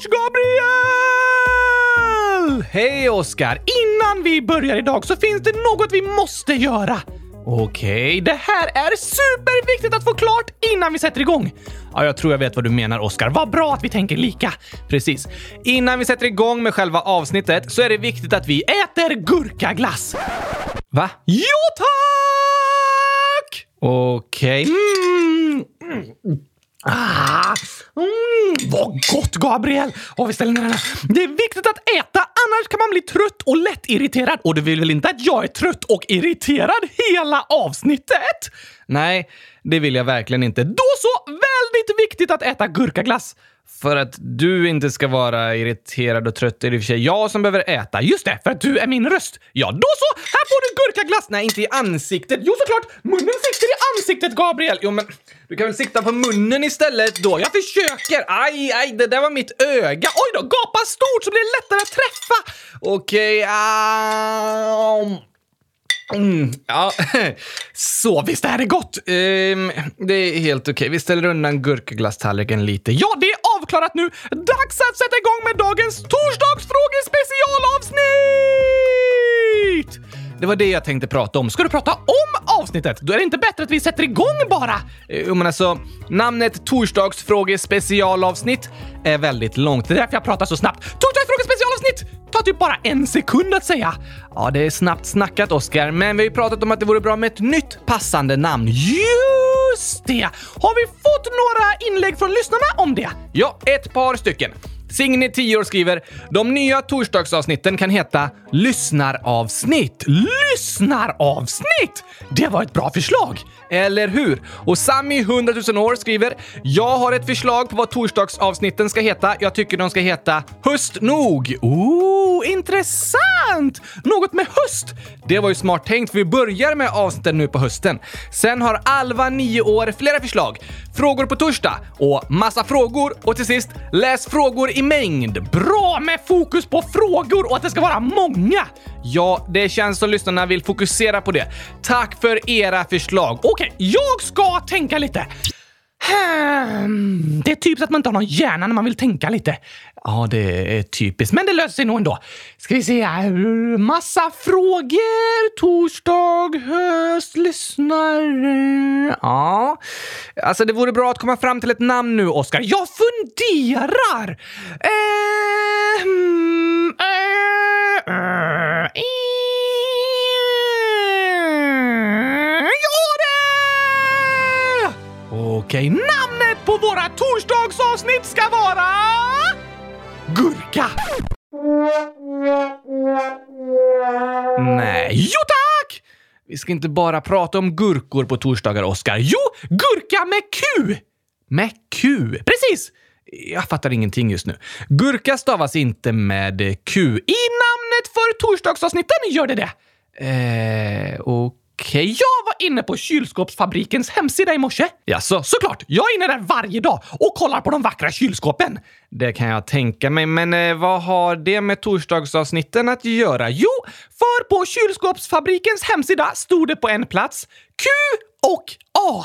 coach Gabriel! Hej Oskar! Innan vi börjar idag så finns det något vi måste göra. Okej, det här är superviktigt att få klart innan vi sätter igång. Ja, jag tror jag vet vad du menar, Oskar. Vad bra att vi tänker lika. Precis. Innan vi sätter igång med själva avsnittet så är det viktigt att vi äter gurkaglass. Va? Jo, tack! Okej. Mm. Ah, mm, vad gott, Gabriel! Och vi ställer ner den här. Det är viktigt att äta, annars kan man bli trött och lätt irriterad. Och du vill väl inte att jag är trött och irriterad hela avsnittet? Nej, det vill jag verkligen inte. Då så! Väldigt viktigt att äta gurkaglass. För att du inte ska vara irriterad och trött är det i och för sig jag som behöver äta. Just det, för att du är min röst. Ja, då så! Här får du gurkaglass! Nej, inte i ansiktet. Jo, såklart! Munnen sitter i ansiktet, Gabriel! Jo, men du kan väl sikta på munnen istället då? Jag försöker! Aj, aj, det där var mitt öga. Oj då, gapa stort så blir det lättare att träffa! Okej, ah, okay, um... Mm, ja, så visst är det gott. Um, det är helt okej. Okay. Vi ställer undan gurkaglasstallriken lite. Ja, det är avklarat nu. Dags att sätta igång med dagens torsdagsfrågespecialavsnitt! Det var det jag tänkte prata om. Ska du prata om avsnittet? Då är det inte bättre att vi sätter igång bara. Eh, jo, men alltså, namnet torsdagsfrågespecialavsnitt är väldigt långt. Det är därför jag pratar så snabbt. Torsdagsfrågespecialavsnitt tar typ bara en sekund att säga. Ja, det är snabbt snackat, Oscar, men vi har ju pratat om att det vore bra med ett nytt passande namn. Just det! Har vi fått några inlägg från lyssnarna om det? Ja, ett par stycken. Signe, 10 år, skriver “De nya torsdagsavsnitten kan heta lyssnaravsnitt”. Lyssnaravsnitt! Det var ett bra förslag! Eller hur? Och Sami, 100 000 år, skriver “Jag har ett förslag på vad torsdagsavsnitten ska heta. Jag tycker de ska heta Höst nog”. Oh, intressant! Något med höst. Det var ju smart tänkt, för vi börjar med avsnitten nu på hösten. Sen har Alva, 9 år, flera förslag. Frågor på torsdag och massa frågor och till sist läs frågor i mängd. Bra med fokus på frågor och att det ska vara många! Ja, det känns som lyssnarna vill fokusera på det. Tack för era förslag. Okej, okay, jag ska tänka lite. Hmm, det är typiskt att man inte har någon hjärna när man vill tänka lite. Ja, det är typiskt, men det löser sig nog ändå. Ska vi se här. Massa frågor. Torsdag, höst, lyssnare. Ja, alltså det vore bra att komma fram till ett namn nu, Oskar. Jag funderar. Eh, Okej, namnet på våra torsdagsavsnitt ska vara... Gurka! Nej, jo tack! Vi ska inte bara prata om gurkor på torsdagar, Oskar. Jo, gurka med Q! Med Q, precis! Jag fattar ingenting just nu. Gurka stavas inte med Q. I namnet för torsdagsavsnitten gör det det. Eh, okej. Okej, okay, jag var inne på kylskåpsfabrikens hemsida i morse. Jaså, såklart! Jag är inne där varje dag och kollar på de vackra kylskåpen. Det kan jag tänka mig, men eh, vad har det med torsdagsavsnitten att göra? Jo, för på kylskåpsfabrikens hemsida stod det på en plats Q och A.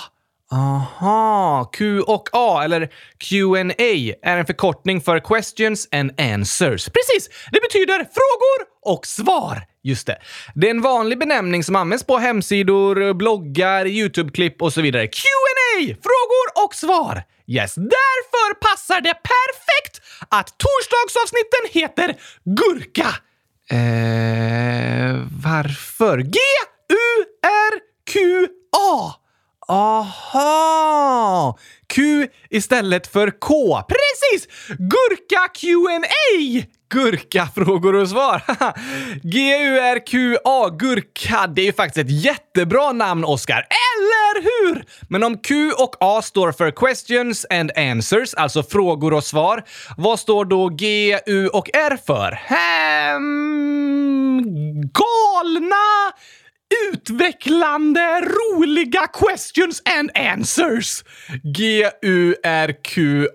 Aha, Q och A, eller Q&A är en förkortning för Questions and Answers. Precis! Det betyder frågor och svar. Just det. Det är en vanlig benämning som används på hemsidor, bloggar, YouTube-klipp och så vidare. Q&A! Frågor och svar. Yes, därför passar det perfekt att torsdagsavsnitten heter Gurka. Eh, varför? G-U-R-Q-A. Aha! Q istället för K. Precis! Gurka Q&A! Gurka frågor och svar. G-U-R-Q-A, Gurka. Det är ju faktiskt ett jättebra namn, Oscar. Eller hur? Men om Q och A står för questions and answers, alltså frågor och svar, vad står då G, U och R för? Hem... galna utvecklande, roliga questions and answers. G-U-R-Q-A.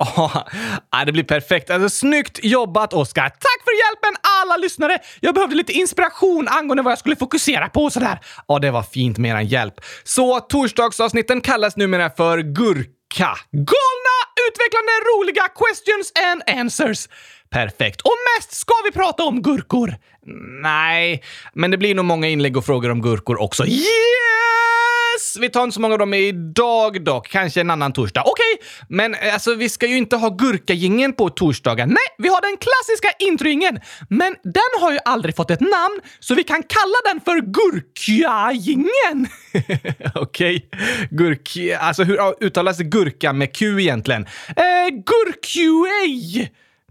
Ah, det blir perfekt. Alltså, snyggt jobbat, Oskar. Tack för hjälpen, alla lyssnare! Jag behövde lite inspiration angående vad jag skulle fokusera på och sådär. Ja, det var fint med er hjälp. Så torsdagsavsnitten kallas numera för Gurka. Galna, utvecklande, roliga questions and answers. Perfekt. Och mest ska vi prata om gurkor. Nej, men det blir nog många inlägg och frågor om gurkor också. Yes! Vi tar inte så många av dem idag dock. Kanske en annan torsdag. Okej, okay, men eh, alltså vi ska ju inte ha gurkagingen på torsdagar. Nej, vi har den klassiska introingen. Men den har ju aldrig fått ett namn, så vi kan kalla den för gurkagingen. Okej, okay. gurk... Alltså hur uttalas gurka med Q egentligen? Eh, gurkua!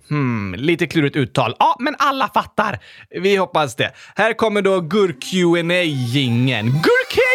Hmm, lite klurigt uttal. Ja, men alla fattar. Vi hoppas det. Här kommer då gurk qa gingen Gurka-gingen!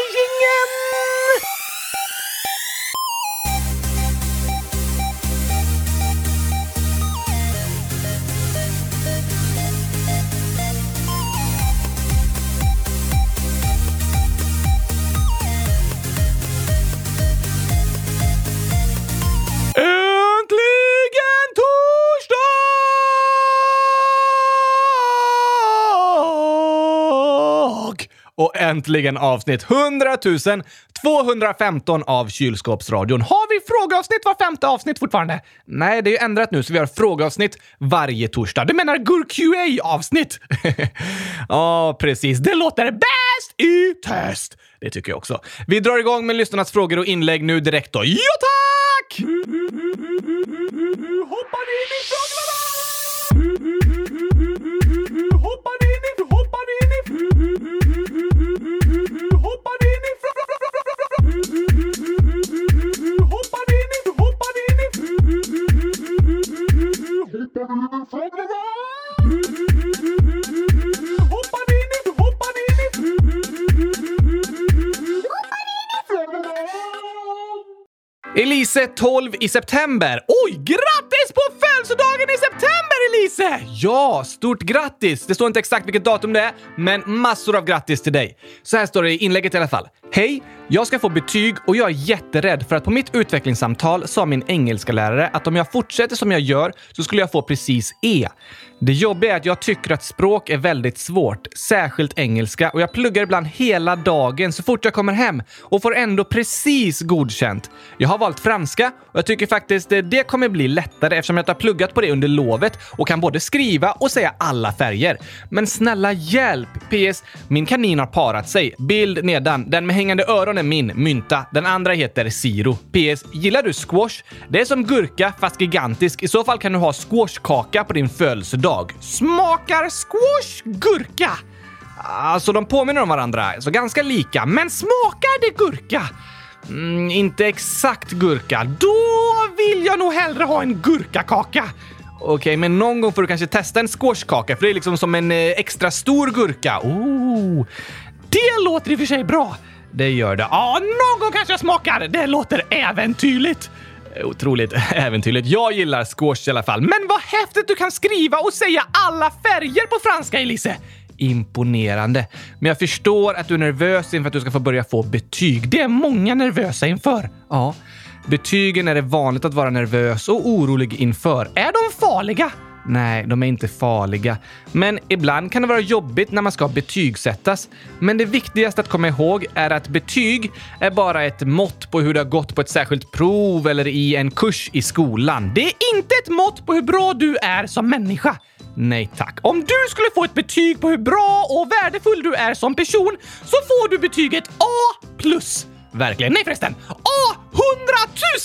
Och äntligen avsnitt 100 215 av Kylskåpsradion. Har vi frågeavsnitt var femte avsnitt fortfarande? Nej, det är ju ändrat nu så vi har frågeavsnitt varje torsdag. Du menar GurQA-avsnitt? Ja, oh, precis. Det låter bäst i test! Det tycker jag också. Vi drar igång med lyssnarnas frågor och inlägg nu direkt då. Ja, tack! Hoppar in i frågorna! Elise 12 i september. Oj, grattis på födelsedagen i september Elise! Ja, stort grattis! Det står inte exakt vilket datum det är, men massor av grattis till dig. Så här står det i inlägget i alla fall. Hej! Jag ska få betyg och jag är jätterädd för att på mitt utvecklingssamtal sa min engelska lärare att om jag fortsätter som jag gör så skulle jag få precis E. Det jobbiga är att jag tycker att språk är väldigt svårt, särskilt engelska, och jag pluggar ibland hela dagen så fort jag kommer hem och får ändå precis godkänt. Jag har valt franska och jag tycker faktiskt eh, det kommer bli lättare eftersom jag har pluggat på det under lovet och kan både skriva och säga alla färger. Men snälla hjälp! PS. Min kanin har parat sig. Bild nedan. Den med hängande öron är min, Mynta. Den andra heter Siro. PS. Gillar du squash? Det är som gurka fast gigantisk. I så fall kan du ha squashkaka på din födelsedag. Smakar squash gurka? Alltså, de påminner om varandra, så ganska lika. Men smakar det gurka? Mm, inte exakt gurka. Då vill jag nog hellre ha en gurkakaka. Okej, okay, men någon gång får du kanske testa en squashkaka, för det är liksom som en eh, extra stor gurka. Oh, det låter i och för sig bra. Det gör det. Ja, någon gång kanske jag smakar. Det låter äventyrligt. Otroligt äventyrligt. Jag gillar squash i alla fall. Men vad häftigt du kan skriva och säga alla färger på franska, Elise! Imponerande. Men jag förstår att du är nervös inför att du ska få börja få betyg. Det är många nervösa inför. Ja. Betygen är det vanligt att vara nervös och orolig inför. Är de farliga? Nej, de är inte farliga. Men ibland kan det vara jobbigt när man ska betygsättas. Men det viktigaste att komma ihåg är att betyg är bara ett mått på hur det har gått på ett särskilt prov eller i en kurs i skolan. Det är inte ett mått på hur bra du är som människa. Nej tack. Om du skulle få ett betyg på hur bra och värdefull du är som person så får du betyget A+. Verkligen. Nej förresten! A!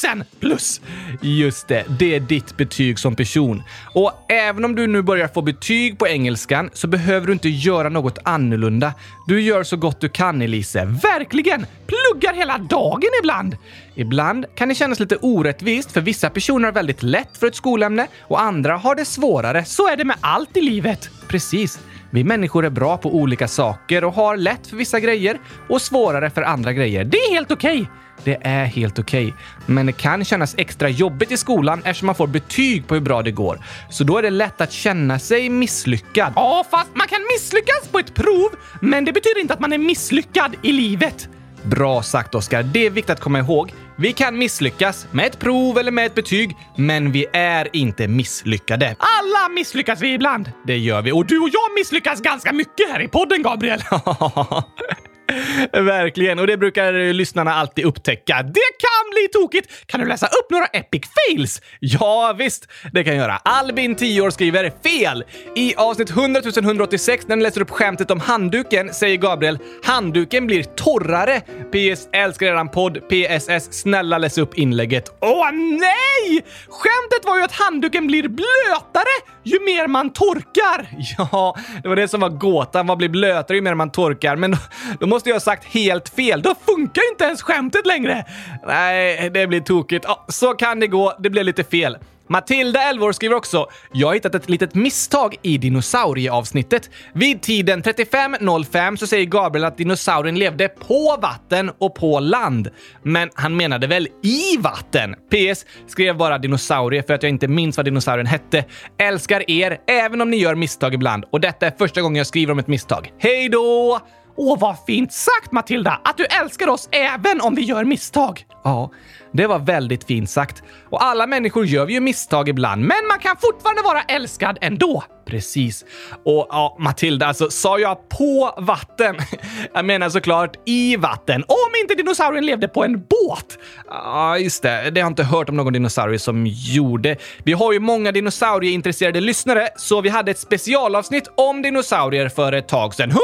100 000 plus! Just det, det är ditt betyg som person. Och även om du nu börjar få betyg på engelskan så behöver du inte göra något annorlunda. Du gör så gott du kan, Elise. Verkligen! Pluggar hela dagen ibland. Ibland kan det kännas lite orättvist för vissa personer har väldigt lätt för ett skolämne och andra har det svårare. Så är det med allt i livet. Precis. Vi människor är bra på olika saker och har lätt för vissa grejer och svårare för andra grejer. Det är helt okej. Okay. Det är helt okej. Okay. Men det kan kännas extra jobbigt i skolan eftersom man får betyg på hur bra det går. Så då är det lätt att känna sig misslyckad. Ja, fast man kan misslyckas på ett prov, men det betyder inte att man är misslyckad i livet. Bra sagt, Oskar. Det är viktigt att komma ihåg. Vi kan misslyckas med ett prov eller med ett betyg, men vi är inte misslyckade. Alla misslyckas vi ibland. Det gör vi. Och du och jag misslyckas ganska mycket här i podden, Gabriel. Verkligen, och det brukar lyssnarna alltid upptäcka. Det kan bli tokigt! Kan du läsa upp några epic fails? Ja, visst, det kan jag göra. Albin, 10 år, skriver fel. I avsnitt 100 186 när den läser upp skämtet om handduken säger Gabriel “Handduken blir torrare”. PS. Älskar eran podd. PSS. Snälla läs upp inlägget. Åh nej! Skämtet var ju att handduken blir blötare ju mer man torkar. Ja, det var det som var gåtan. Vad blir blötare ju mer man torkar? Men då, då måste jag ha sagt helt fel. Då funkar ju inte ens skämtet längre. Nej, Eh, det blir tokigt. Ja, så kan det gå. Det blev lite fel. Matilda, 11 år, skriver också “Jag har hittat ett litet misstag i dinosaurieavsnittet. Vid tiden 35.05 så säger Gabriel att dinosaurien levde på vatten och på land. Men han menade väl i vatten? PS. Skrev bara dinosaurie för att jag inte minns vad dinosaurien hette. Älskar er, även om ni gör misstag ibland. Och detta är första gången jag skriver om ett misstag. Hej då! Åh, vad fint sagt Matilda! Att du älskar oss även om vi gör misstag. Ja, det var väldigt fint sagt. Och alla människor gör ju misstag ibland, men man kan fortfarande vara älskad ändå. Precis. Och ja, Matilda, alltså sa jag på vatten? Jag menar såklart i vatten. Om inte dinosaurien levde på en båt! Ja, just det. Det har jag inte hört om någon dinosaurie som gjorde. Vi har ju många dinosaurieintresserade lyssnare, så vi hade ett specialavsnitt om dinosaurier för ett tag sedan. 100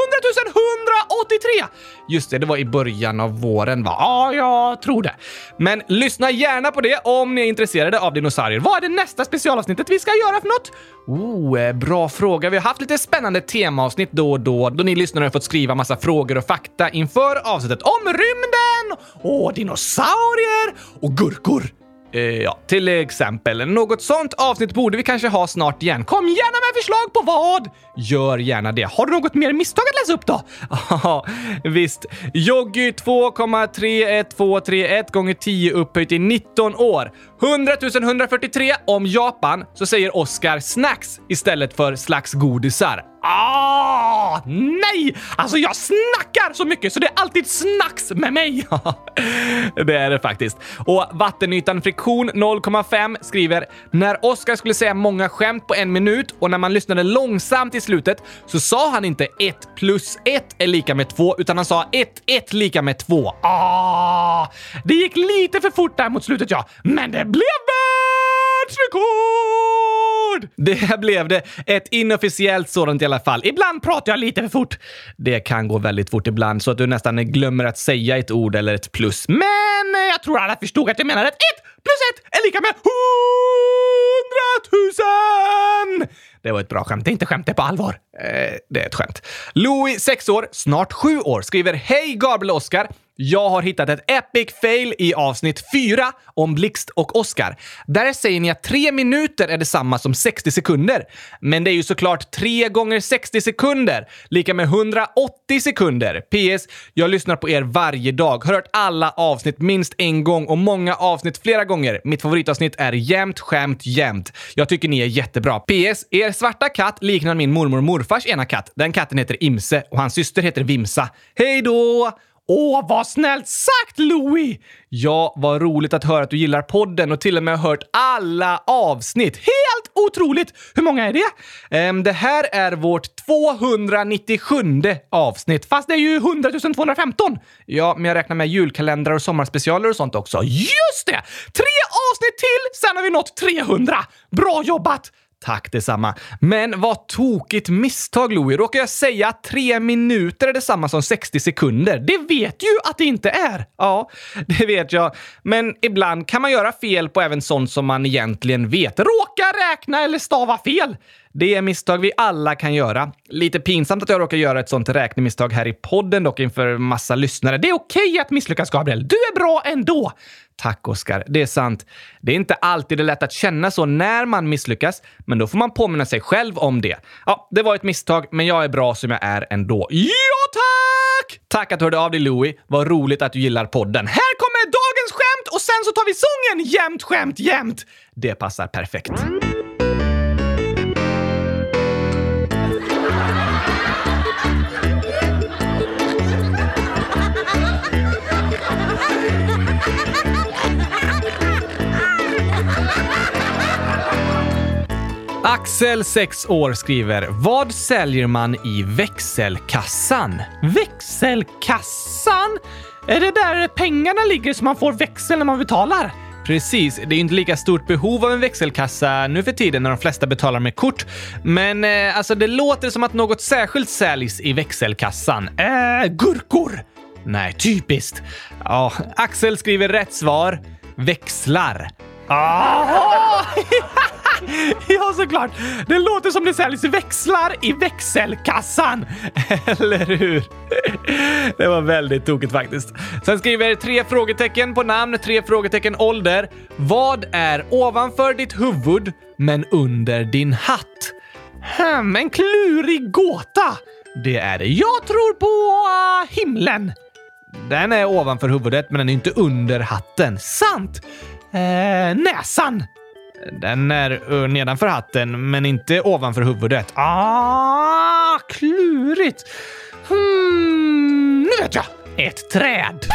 183! Just det, det var i början av våren va? Ja, jag tror det. Men lyssna gärna på det om ni är intresserade av dinosaurier. Vad är det nästa specialavsnittet vi ska göra för något? Oh, eh, bra fråga. Vi har haft lite spännande temaavsnitt då och då, då ni lyssnare har fått skriva massa frågor och fakta inför avsnittet om rymden och dinosaurier och gurkor. Eh, ja, till exempel. Något sånt avsnitt borde vi kanske ha snart igen. Kom gärna med förslag på vad! Gör gärna det. Har du något mer misstag att läsa upp då? Ja, visst. Joggy 2,31231 gånger 10 upphöjt i 19 år. 100 143 om Japan så säger Oscar snacks istället för slags godisar. Ah, nej! Alltså jag snackar så mycket så det är alltid snacks med mig. det är det faktiskt. Och vattenytan friktion 0,5 skriver “När Oscar skulle säga många skämt på en minut och när man lyssnade långsamt i slutet så sa han inte 1 plus 1 är lika med 2 utan han sa 1, 1 lika med 2. Ah, det gick lite för fort där mot slutet ja, men det blev världsrekord! Det blev det. Ett inofficiellt sådant i alla fall. Ibland pratar jag lite för fort. Det kan gå väldigt fort ibland så att du nästan glömmer att säga ett ord eller ett plus. Men jag tror alla förstod att jag menade att ett plus ett är lika med hundratusen! Det var ett bra skämt. Det är inte skämt, det är på allvar. Eh, det är ett skämt. Louis, 6 år, snart 7 år, skriver Hej Gabriel och Oskar! Jag har hittat ett epic fail i avsnitt 4 om Blixt och Oscar. Där säger ni att 3 minuter är detsamma som 60 sekunder. Men det är ju såklart 3 gånger 60 sekunder, lika med 180 sekunder. PS. Jag lyssnar på er varje dag, har hört alla avsnitt minst en gång och många avsnitt flera gånger. Mitt favoritavsnitt är Jämt skämt jämt. Jag tycker ni är jättebra. PS. Er svarta katt liknar min mormor och morfar morfars ena katt. Den katten heter Imse och hans syster heter Vimsa. Hej då! Åh, vad snällt sagt Louis! Ja, vad roligt att höra att du gillar podden och till och med har hört alla avsnitt. Helt otroligt! Hur många är det? Um, det här är vårt 297 avsnitt, fast det är ju 100 215. Ja, men jag räknar med julkalendrar och sommarspecialer och sånt också. Just det! Tre avsnitt till, sen har vi nått 300! Bra jobbat! Tack detsamma. Men vad tokigt misstag, Louie. Råkar jag säga att tre minuter är detsamma som 60 sekunder? Det vet ju att det inte är! Ja, det vet jag. Men ibland kan man göra fel på även sånt som man egentligen vet. Råka räkna eller stava fel. Det är misstag vi alla kan göra. Lite pinsamt att jag råkar göra ett sånt räknemisstag här i podden dock inför massa lyssnare. Det är okej okay att misslyckas, Gabriel. Du är bra ändå! Tack, Oskar. Det är sant. Det är inte alltid det lätt att känna så när man misslyckas, men då får man påminna sig själv om det. Ja, det var ett misstag, men jag är bra som jag är ändå. Ja, tack! Tack att du hörde av dig, Louie. Vad roligt att du gillar podden. Här kommer dagens skämt och sen så tar vi sången Jämt skämt jämt. Det passar perfekt. Axel, 6 år, skriver “Vad säljer man i växelkassan?” Växelkassan? Är det där pengarna ligger som man får växel när man betalar? Precis, det är inte lika stort behov av en växelkassa nu för tiden när de flesta betalar med kort. Men eh, alltså, det låter som att något särskilt säljs i växelkassan. Eh, gurkor! Nej, typiskt. Ja, Axel skriver rätt svar. Växlar. Ah! ja, såklart! Det låter som det säljs växlar i växelkassan. Eller hur? det var väldigt tokigt faktiskt. Sen skriver tre frågetecken på namn, tre frågetecken ålder. Vad är ovanför ditt huvud men under din hatt? Hmm, en klurig gåta. Det är det. Jag tror på uh, himlen. Den är ovanför huvudet, men den är inte under hatten. Sant! Eh, näsan. Den är eh, nedanför hatten, men inte ovanför huvudet. Ah, klurigt! Hmm, nu vet jag! Ett träd.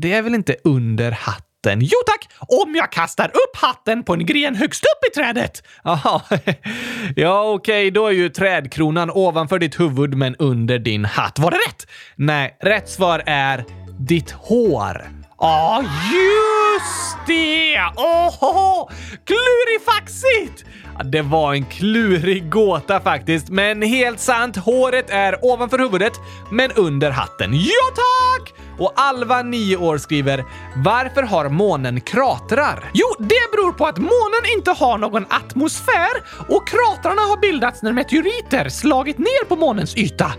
Det är väl inte under hatten? Jo tack! Om jag kastar upp hatten på en gren högst upp i trädet! Aha. ja, okej, okay, då är ju trädkronan ovanför ditt huvud men under din hatt. Var det rätt? Nej, rätt svar är ditt hår. Ja, just det! Åh, klurifaxigt! Det var en klurig gåta faktiskt, men helt sant. Håret är ovanför huvudet, men under hatten. Ja, tack! Och Alva, 9 år, skriver “Varför har månen kratrar?” Jo, det beror på att månen inte har någon atmosfär och kratrarna har bildats när meteoriter slagit ner på månens yta.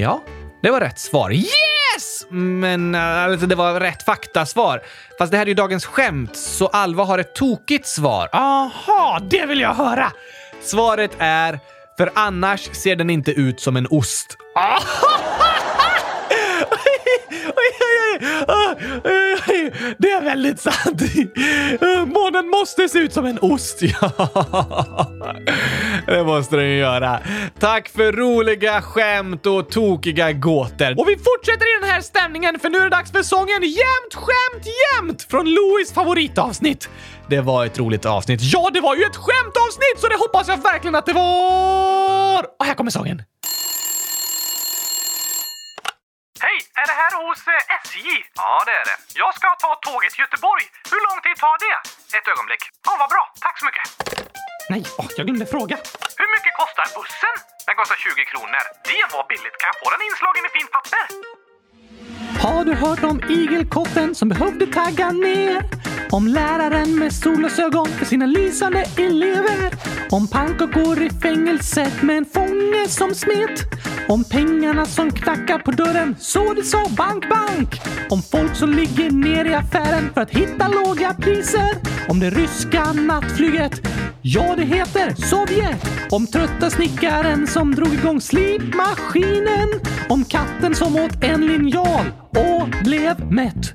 Ja, det var rätt svar. Yes! Men alltså, det var rätt faktasvar. Fast det här är ju dagens skämt, så Alva har ett tokigt svar. Aha, det vill jag höra! Svaret är för annars ser den inte ut som en ost. Det är väldigt sant. Eh, månen måste se ut som en ost. Ja, det måste den ju göra. Tack för roliga skämt och tokiga gåtor. Och vi fortsätter i den här stämningen för nu är det dags för sången Jämt skämt jämt från Louis favoritavsnitt. Det var ett roligt avsnitt. Ja, det var ju ett skämtavsnitt så det hoppas jag verkligen att det var. Och här kommer sången. Hej! Är det här hos SJ? Ja, det är det. Jag ska ta tåget till Göteborg. Hur lång tid tar det? Ett ögonblick. Ja, vad bra. Tack så mycket. Nej, åh, jag glömde fråga. Hur mycket kostar bussen? Den kostar 20 kronor. Det var billigt. Kan jag få den inslagen i fint papper? Har du hört om igelkotten som behövde tagga ner? Om läraren med solglasögon för sina lysande elever. Om pannkakor i fängelset med en fånge som smet. Om pengarna som knackar på dörren så det sa bank, bank. Om folk som ligger ner i affären för att hitta låga priser. Om det ryska nattflyget. Ja, det heter Sovjet. Om trötta snickaren som drog igång slipmaskinen. Om katten som åt en linjal och blev mätt.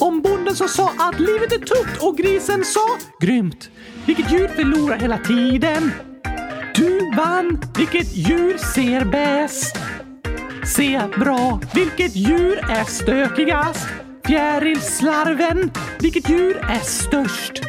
Om bonden som sa att livet är tufft och grisen sa grymt. Vilket djur förlorar hela tiden? Du vann. Vilket djur ser bäst? Se bra. Vilket djur är stökigast? Fjärilslarven. Vilket djur är störst?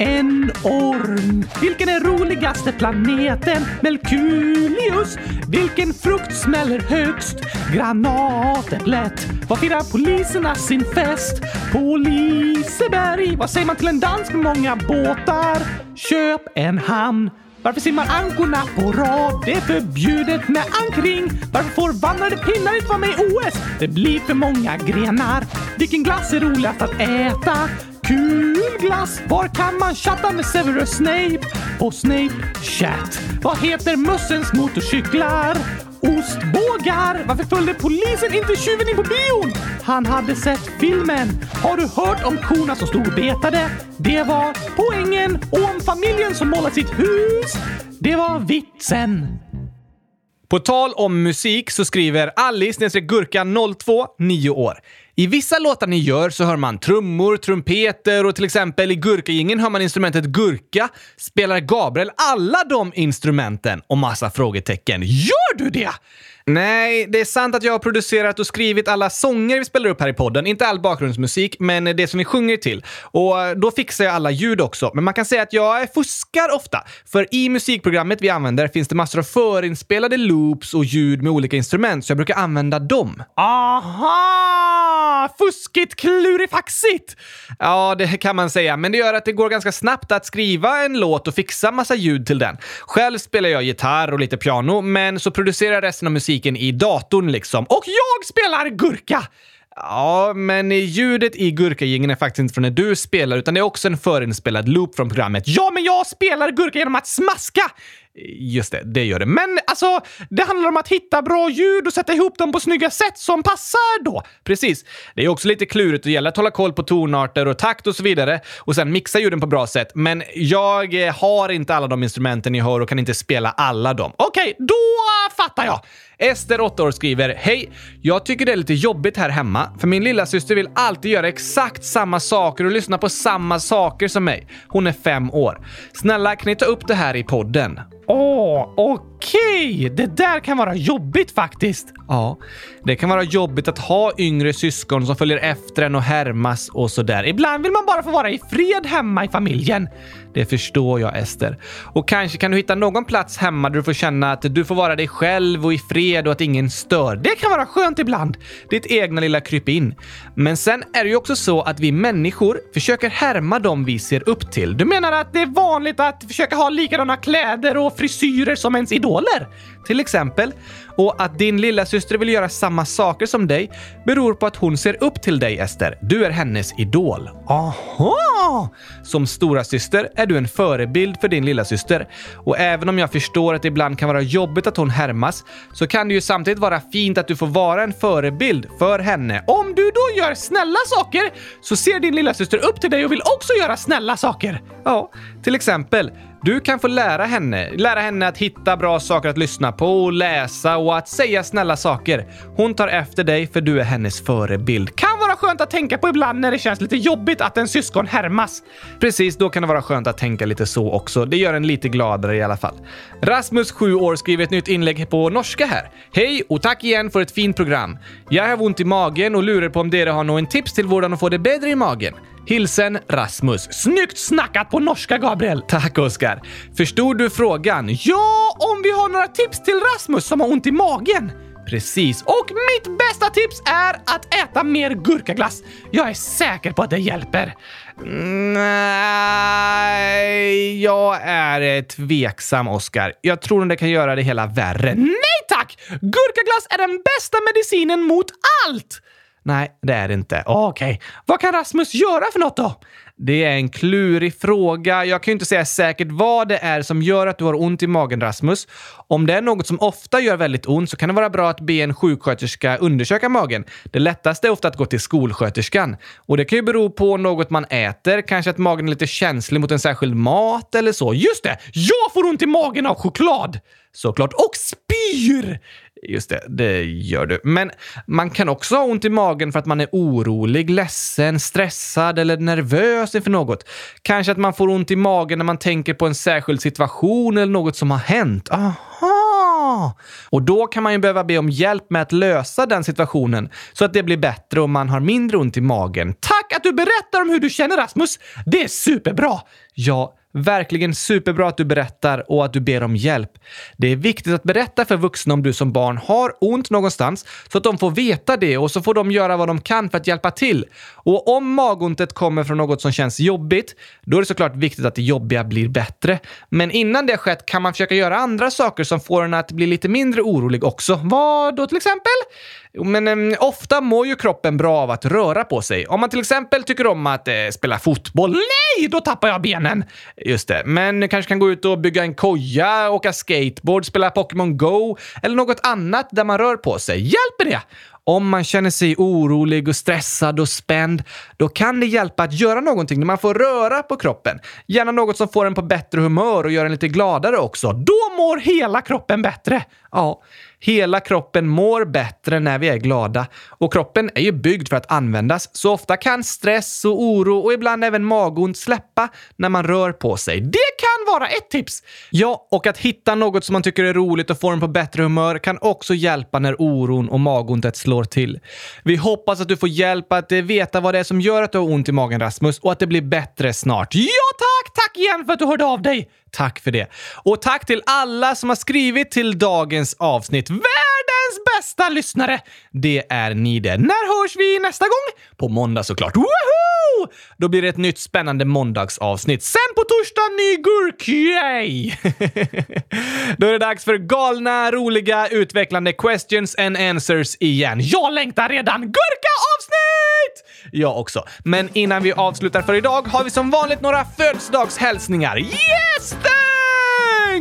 En orm. Vilken är roligaste planeten? Melkulius. Vilken frukt smäller högst? Granatäpplet. Var firar poliserna sin fest? På Liseberg. Vad säger man till en dans med många båtar? Köp en hamn. Varför simmar ankorna på rad? Det är förbjudet med ankring. Varför får vandrade pinnar inte vara med i OS? Det blir för många grenar. Vilken glass är roligast att äta? Kul glass! Var kan man chatta med Severus Snape? På Snape Chat. Vad heter mössens motorcyklar? Ostbågar! Varför följde polisen inte tjuven in på bion? Han hade sett filmen. Har du hört om korna som stod och betade? Det var poängen. Och om familjen som målat sitt hus? Det var vitsen. På tal om musik så skriver Alice Gurka 02 9 år. I vissa låtar ni gör så hör man trummor, trumpeter och till exempel i Gurkagingen hör man instrumentet gurka. Spelar Gabriel alla de instrumenten? Och massa frågetecken. Gör du det? Nej, det är sant att jag har producerat och skrivit alla sånger vi spelar upp här i podden. Inte all bakgrundsmusik, men det som vi sjunger till. Och då fixar jag alla ljud också. Men man kan säga att jag fuskar ofta. För i musikprogrammet vi använder finns det massor av förinspelade loops och ljud med olika instrument, så jag brukar använda dem. Aha! Fuskigt, klurifaxigt! Ja, det kan man säga, men det gör att det går ganska snabbt att skriva en låt och fixa massa ljud till den. Själv spelar jag gitarr och lite piano, men så producerar jag resten av musiken i datorn liksom. Och jag spelar gurka! Ja, men ljudet i Gurkagingen är faktiskt inte från när du spelar, utan det är också en förinspelad loop från programmet. Ja, men jag spelar Gurka genom att smaska! Just det, det gör det. Men alltså, det handlar om att hitta bra ljud och sätta ihop dem på snygga sätt som passar då. Precis. Det är också lite klurigt och gäller att hålla koll på tonarter och takt och så vidare och sen mixa ljuden på bra sätt. Men jag eh, har inte alla de instrumenten ni hör och kan inte spela alla dem. Okej, okay, då fattar jag! Ester, 8 år, skriver Hej! Jag tycker det är lite jobbigt här hemma, för min lilla syster vill alltid göra exakt samma saker och lyssna på samma saker som mig. Hon är fem år. Snälla, kan ni ta upp det här i podden? Åh, oh, okej! Okay. Det där kan vara jobbigt faktiskt. Ja, det kan vara jobbigt att ha yngre syskon som följer efter en och härmas och sådär. Ibland vill man bara få vara i fred hemma i familjen. Det förstår jag, Ester. Och kanske kan du hitta någon plats hemma där du får känna att du får vara dig själv och i fred och att ingen stör. Det kan vara skönt ibland. Ditt egna lilla krypin. Men sen är det ju också så att vi människor försöker härma dem vi ser upp till. Du menar att det är vanligt att försöka ha likadana kläder och frisyrer som ens idoler? Till exempel. Och att din lilla syster vill göra samma saker som dig beror på att hon ser upp till dig, Ester. Du är hennes idol. Aha! Som stora syster är du en förebild för din lilla syster. Och även om jag förstår att det ibland kan vara jobbigt att hon härmas så kan det ju samtidigt vara fint att du får vara en förebild för henne. Om du då gör snälla saker så ser din lilla syster upp till dig och vill också göra snälla saker. Ja, till exempel du kan få lära henne, lära henne att hitta bra saker att lyssna på, läsa och att säga snälla saker. Hon tar efter dig för du är hennes förebild. Kan vara skönt att tänka på ibland när det känns lite jobbigt att en syskon härmas. Precis, då kan det vara skönt att tänka lite så också. Det gör en lite gladare i alla fall. Rasmus, 7 år, skriver ett nytt inlägg på norska här. Hej och tack igen för ett fint program. Jag har ont i magen och lurar på om dere har någon tips till hur att få det bättre i magen. Hilsen Rasmus. Snyggt snackat på norska, Gabriel! Tack, Oskar. Förstod du frågan? Ja, om vi har några tips till Rasmus som har ont i magen. Precis. Och mitt bästa tips är att äta mer gurkaglass. Jag är säker på att det hjälper. Nej, jag är tveksam, Oskar. Jag tror att det kan göra det hela värre. Nej tack! Gurkaglass är den bästa medicinen mot allt! Nej, det är det inte. Okej. Okay. Vad kan Rasmus göra för något då? Det är en klurig fråga. Jag kan ju inte säga säkert vad det är som gör att du har ont i magen, Rasmus. Om det är något som ofta gör väldigt ont så kan det vara bra att be en sjuksköterska undersöka magen. Det lättaste är ofta att gå till skolsköterskan. Och det kan ju bero på något man äter, kanske att magen är lite känslig mot en särskild mat eller så. Just det! Jag får ont i magen av choklad! Såklart. Och spyr! Just det, det gör du. Men man kan också ha ont i magen för att man är orolig, ledsen, stressad eller nervös inför något. Kanske att man får ont i magen när man tänker på en särskild situation eller något som har hänt. Aha! Och då kan man ju behöva be om hjälp med att lösa den situationen så att det blir bättre och man har mindre ont i magen. Tack att du berättar om hur du känner Rasmus! Det är superbra! Ja, Verkligen superbra att du berättar och att du ber om hjälp. Det är viktigt att berätta för vuxna om du som barn har ont någonstans så att de får veta det och så får de göra vad de kan för att hjälpa till. Och om magontet kommer från något som känns jobbigt, då är det såklart viktigt att det jobbiga blir bättre. Men innan det har skett kan man försöka göra andra saker som får en att bli lite mindre orolig också. Vad då till exempel? Men eh, ofta mår ju kroppen bra av att röra på sig. Om man till exempel tycker om att eh, spela fotboll, nej, då tappar jag benen! Just det, men kanske kan gå ut och bygga en koja, åka skateboard, spela Pokémon Go eller något annat där man rör på sig. Hjälper det? Om man känner sig orolig och stressad och spänd, då kan det hjälpa att göra någonting när man får röra på kroppen. Gärna något som får en på bättre humör och gör en lite gladare också. Då mår hela kroppen bättre! Ja, Hela kroppen mår bättre när vi är glada och kroppen är ju byggd för att användas, så ofta kan stress och oro och ibland även magont släppa när man rör på sig. Det vara ett tips! Ja, och att hitta något som man tycker är roligt och få en på bättre humör kan också hjälpa när oron och magontet slår till. Vi hoppas att du får hjälp att eh, veta vad det är som gör att du har ont i magen, Rasmus, och att det blir bättre snart. Ja, tack! Tack igen för att du hörde av dig! Tack för det. Och tack till alla som har skrivit till dagens avsnitt. Världens bästa lyssnare! Det är ni det. När hörs vi nästa gång? På måndag såklart. Woho! Då blir det ett nytt spännande måndagsavsnitt. Sen på torsdag ny gurkjej! Då är det dags för galna, roliga, utvecklande questions and answers igen. Jag längtar redan! Gurka-avsnitt! Jag också. Men innan vi avslutar för idag har vi som vanligt några födelsedagshälsningar. Yes!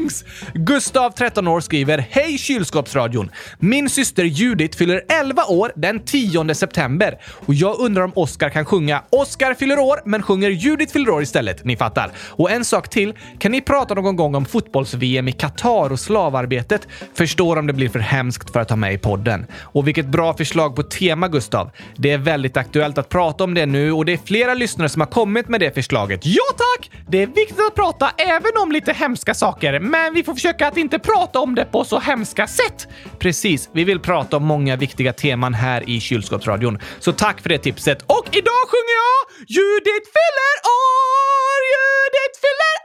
Thanks! Gustav, 13 år, skriver Hej kylskåpsradion! Min syster Judith fyller 11 år den 10 september och jag undrar om Oscar kan sjunga Oscar fyller år men sjunger Judith fyller år istället. Ni fattar. Och en sak till. Kan ni prata någon gång om fotbolls-VM i Qatar och slavarbetet? Förstår om det blir för hemskt för att ta med i podden. Och vilket bra förslag på tema, Gustav. Det är väldigt aktuellt att prata om det nu och det är flera lyssnare som har kommit med det förslaget. Ja tack! Det är viktigt att prata även om lite hemska saker, men men vi får försöka att inte prata om det på så hemska sätt. Precis, vi vill prata om många viktiga teman här i Kylskåpsradion. Så tack för det tipset. Och idag sjunger jag Judith fyller år! Judith fyller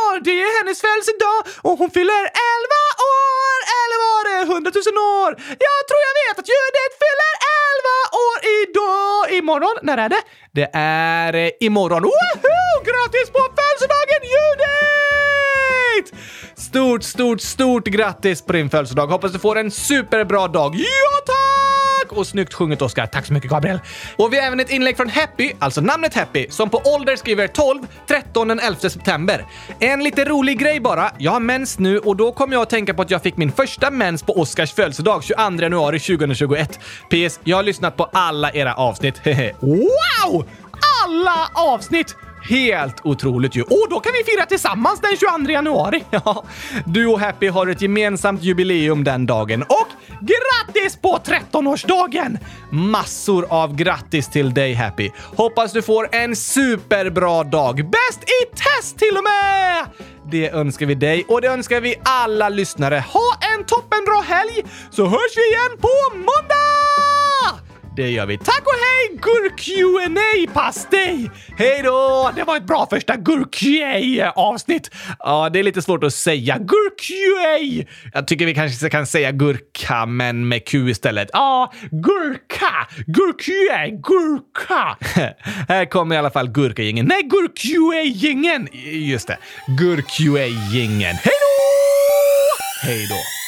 år! Det är hennes födelsedag och hon fyller 11 år! Eller var det 100 000 år? Jag tror jag vet att Judith fyller 11 år idag! Imorgon? När är det? Det är eh, imorgon. Woho! Grattis på Stort, stort, stort grattis på din födelsedag. Hoppas du får en superbra dag. Ja, tack! Och snyggt sjunget Oskar. Tack så mycket Gabriel. Och vi har även ett inlägg från Happy, alltså namnet Happy, som på ålder skriver 12, 13 den 11 september. En lite rolig grej bara. Jag har mens nu och då kommer jag att tänka på att jag fick min första mens på Oskars födelsedag 22 januari 2021. PS. Jag har lyssnat på alla era avsnitt. wow! Alla avsnitt! Helt otroligt ju! Och då kan vi fira tillsammans den 22 januari! Ja, du och Happy har ett gemensamt jubileum den dagen och grattis på 13-årsdagen! Massor av grattis till dig Happy! Hoppas du får en superbra dag! Bäst i test till och med! Det önskar vi dig och det önskar vi alla lyssnare. Ha en toppenbra helg så hörs vi igen på måndag! Det gör vi. Tack och hej gurk qa pastej Hej då! Det var ett bra första gurk avsnitt Ja, det är lite svårt att säga. gurk Jag tycker vi kanske kan säga gurka, men med Q istället. Ja, gurka! gurk gurka! Här kommer i alla fall gurkagängen. Nej, gurk gängen Just det. gurk gängen Hej då! Hej då!